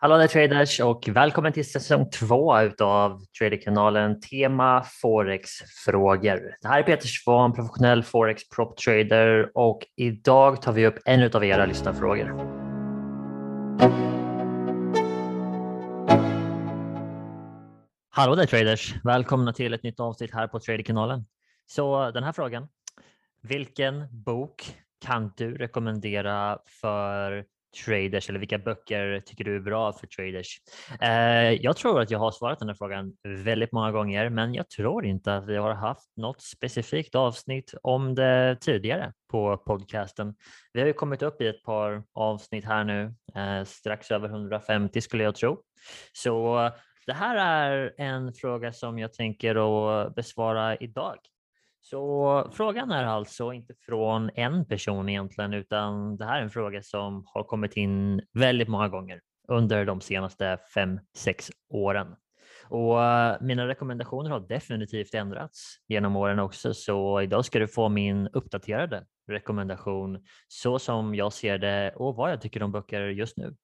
Hallå där traders och välkommen till säsong två utav Traderkanalen Tema Forex-frågor. Det här är Peter Svahn, professionell Forex prop trader och idag tar vi upp en av era lyssnarfrågor. Hallå där traders! Välkomna till ett nytt avsnitt här på Traderkanalen. Så den här frågan. Vilken bok kan du rekommendera för traders eller vilka böcker tycker du är bra för traders? Eh, jag tror att jag har svarat den här frågan väldigt många gånger, men jag tror inte att vi har haft något specifikt avsnitt om det tidigare på podcasten. Vi har ju kommit upp i ett par avsnitt här nu, eh, strax över 150 skulle jag tro. Så eh, det här är en fråga som jag tänker att besvara idag. Så frågan är alltså inte från en person egentligen, utan det här är en fråga som har kommit in väldigt många gånger under de senaste fem, sex åren. Och eh, mina rekommendationer har definitivt ändrats genom åren också, så idag ska du få min uppdaterade rekommendation så som jag ser det och vad jag tycker om böcker just nu.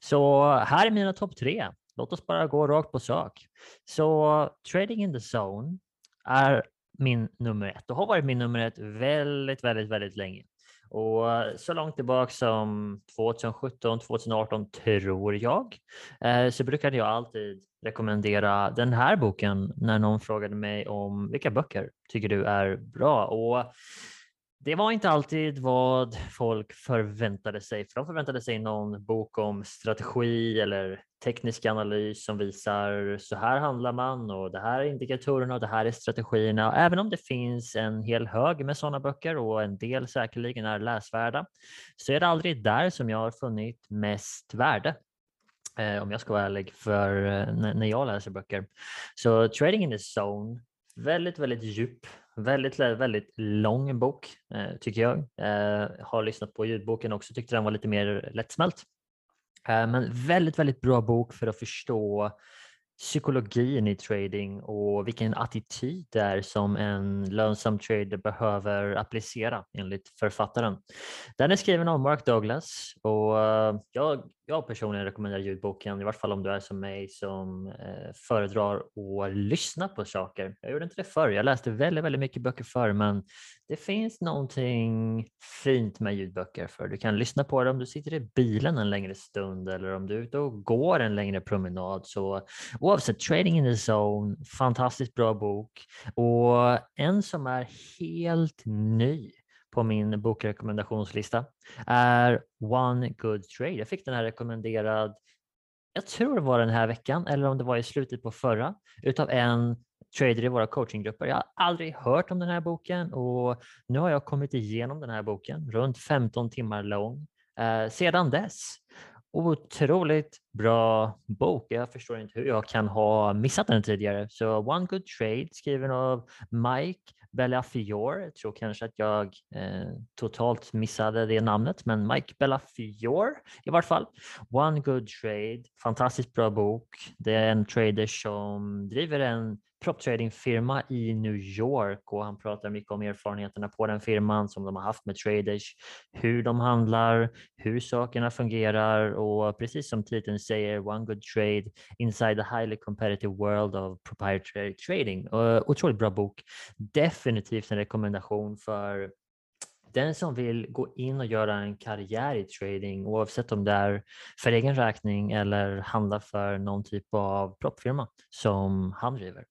Så här är mina topp tre. Låt oss bara gå rakt på sak. Så Trading in the Zone är min nummer ett och har varit min nummer ett väldigt, väldigt, väldigt länge. Och så långt tillbaka som 2017, 2018 tror jag, eh, så brukade jag alltid rekommendera den här boken när någon frågade mig om vilka böcker tycker du är bra? Och det var inte alltid vad folk förväntade sig, för de förväntade sig någon bok om strategi eller teknisk analys som visar så här handlar man och det här är indikatorerna och det här är strategierna. Även om det finns en hel hög med sådana böcker och en del säkerligen är läsvärda så är det aldrig där som jag har funnit mest värde eh, om jag ska vara ärlig, för eh, när jag läser böcker. Så Trading in the Zone, väldigt, väldigt djup, Väldigt, väldigt lång bok eh, tycker jag. Eh, har lyssnat på ljudboken också, tyckte den var lite mer lättsmält. Eh, men väldigt, väldigt bra bok för att förstå psykologin i trading och vilken attityd det är som en lönsam trader behöver applicera enligt författaren. Den är skriven av Mark Douglas och jag, jag personligen rekommenderar ljudboken, i vart fall om du är som mig som eh, föredrar att lyssna på saker. Jag gjorde inte det förr, jag läste väldigt, väldigt mycket böcker förr men det finns någonting fint med ljudböcker för du kan lyssna på det om du sitter i bilen en längre stund eller om du är ute och går en längre promenad. Så oavsett, Trading in the Zone, fantastiskt bra bok och en som är helt ny på min bokrekommendationslista är One Good Trade. Jag fick den här rekommenderad, jag tror det var den här veckan eller om det var i slutet på förra, utav en trader i våra coachinggrupper. Jag har aldrig hört om den här boken och nu har jag kommit igenom den här boken, runt 15 timmar lång, eh, sedan dess. Otroligt bra bok. Jag förstår inte hur jag kan ha missat den tidigare. Så One Good Trade skriven av Mike Bellafior. Jag tror kanske att jag eh, totalt missade det namnet, men Mike Bellafior i vart fall. One Good Trade, fantastiskt bra bok. Det är en trader som driver en proptradingfirma i New York och han pratar mycket om erfarenheterna på den firman som de har haft med traders, hur de handlar, hur sakerna fungerar och precis som titeln säger, One Good Trade Inside the Highly Competitive World of Proprietary Trading. Eh, otroligt bra bok. Definitivt en rekommendation för den som vill gå in och göra en karriär i trading oavsett om det är för egen räkning eller handla för någon typ av proppfirma som han driver.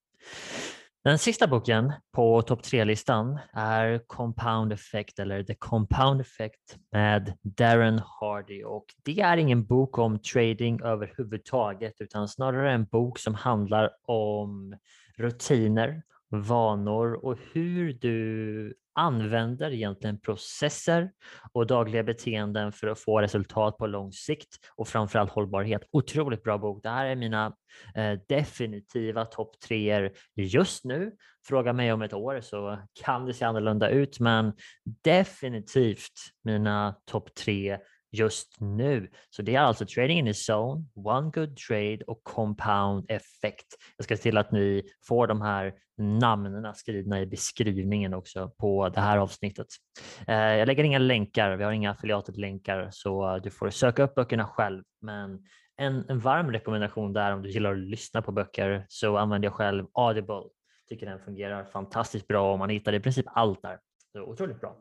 Den sista boken på topp tre-listan är Compound Effect eller The Compound Effect med Darren Hardy. Och det är ingen bok om trading överhuvudtaget utan snarare en bok som handlar om rutiner, vanor och hur du använder egentligen processer och dagliga beteenden för att få resultat på lång sikt och framförallt hållbarhet. Otroligt bra bok. Det här är mina eh, definitiva topp treor just nu. Fråga mig om ett år så kan det se annorlunda ut, men definitivt mina topp tre just nu. Så det är alltså trading in the zone, one good trade och compound effect. Jag ska se till att ni får de här namnen skrivna i beskrivningen också på det här avsnittet. Eh, jag lägger inga länkar, vi har inga affiliatet länkar så du får söka upp böckerna själv. Men en, en varm rekommendation där om du gillar att lyssna på böcker så använder jag själv Audible. Tycker den fungerar fantastiskt bra och man hittar i princip allt där. Så otroligt bra.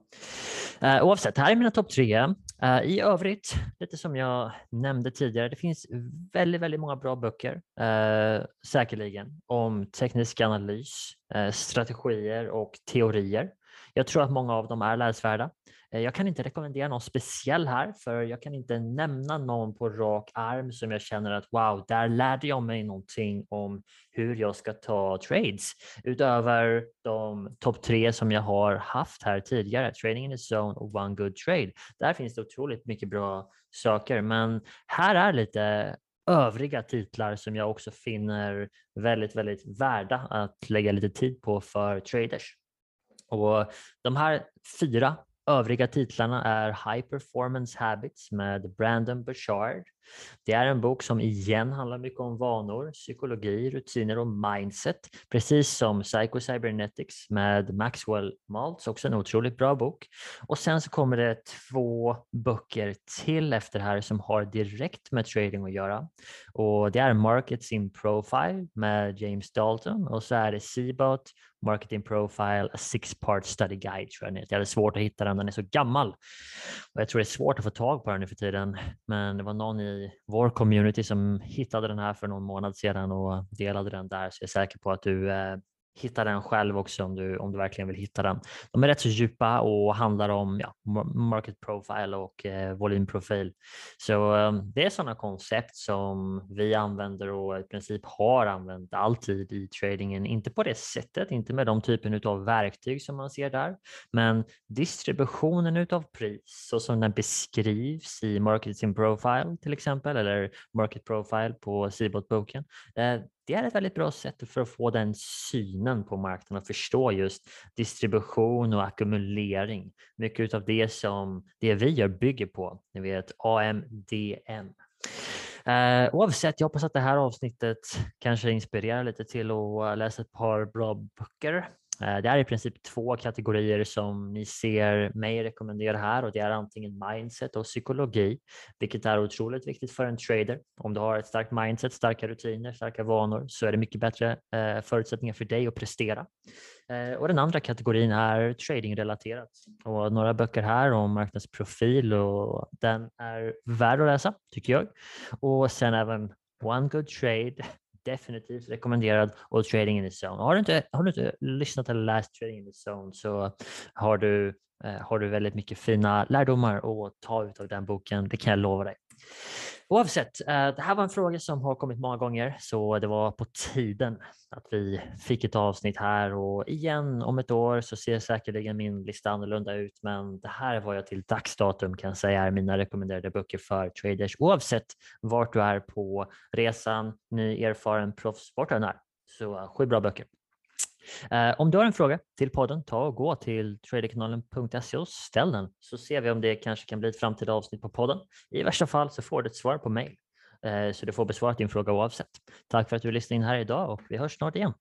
Eh, oavsett, här är mina topp tre. Eh, I övrigt, lite som jag nämnde tidigare, det finns väldigt, väldigt många bra böcker, eh, säkerligen, om teknisk analys, strategier och teorier. Jag tror att många av dem är läsvärda. Eh, jag kan inte rekommendera någon speciell här, för jag kan inte nämna någon på rak arm som jag känner att wow, där lärde jag mig någonting om hur jag ska ta trades utöver de topp tre som jag har haft här tidigare, Trading in the Zone och One Good Trade. Där finns det otroligt mycket bra saker, men här är lite övriga titlar som jag också finner väldigt, väldigt värda att lägga lite tid på för traders. Och de här fyra övriga titlarna är High Performance Habits med Brandon Burchard. Det är en bok som igen handlar mycket om vanor, psykologi, rutiner och mindset, precis som Psycho Cybernetics med Maxwell Maltz, också en otroligt bra bok. Och sen så kommer det två böcker till efter här som har direkt med trading att göra. Och det är Markets in Profile med James Dalton och så är det Seabot Marketing Profile, a six part study guide tror jag den heter. Jag hade svårt att hitta den, den är så gammal. Och jag tror det är svårt att få tag på den nu för tiden. Men det var någon i vår community som hittade den här för någon månad sedan och delade den där. Så jag är säker på att du eh, hitta den själv också om du, om du verkligen vill hitta den. De är rätt så djupa och handlar om ja, market profile och eh, volymprofil. Så eh, det är sådana koncept som vi använder och i princip har använt alltid i tradingen. Inte på det sättet, inte med de typen av verktyg som man ser där, men distributionen utav pris så som den beskrivs i Marketing Profile till exempel eller Market Profile på Cbot-boken. Eh, det är ett väldigt bra sätt för att få den synen på marknaden och förstå just distribution och ackumulering. Mycket av det som det vi gör bygger på, ni vet AMDM. Uh, eh, oavsett, jag hoppas att det här avsnittet kanske inspirerar lite till att läsa ett par bra böcker. Eh, det är i princip två kategorier som ni ser mig rekommendera här och det är antingen mindset och psykologi, vilket är otroligt viktigt för en trader. Om du har ett starkt mindset, starka rutiner, starka vanor så är det mycket bättre eh, förutsättningar för dig att prestera. Eh, och den andra kategorin är tradingrelaterat och några böcker här om marknadsprofil och den är värd att läsa tycker jag. Och sen även One Good Trade definitivt rekommenderad och Trading in the Zone. Har du inte, har du inte lyssnat eller läst Trading in the Zone så har du, eh, har du väldigt mycket fina lärdomar att ta ut av den boken, det kan jag lova dig. Oavsett, eh, det här var en fråga som har kommit många gånger så det var på tiden att vi fick ett avsnitt här och igen om ett år så ser säkerligen min lista annorlunda ut men det här var jag till dags datum kan säga är mina rekommenderade böcker för traders oavsett vart du är på resan, ny erfaren proffssportare Så eh, sju bra böcker. Eh, om du har en fråga till podden, ta och gå till traderkanalen.se och ställ den så ser vi om det kanske kan bli ett framtida avsnitt på podden. I värsta fall så får du ett svar på mail eh, så du får besvarat din fråga oavsett. Tack för att du lyssnade in här idag och vi hörs snart igen.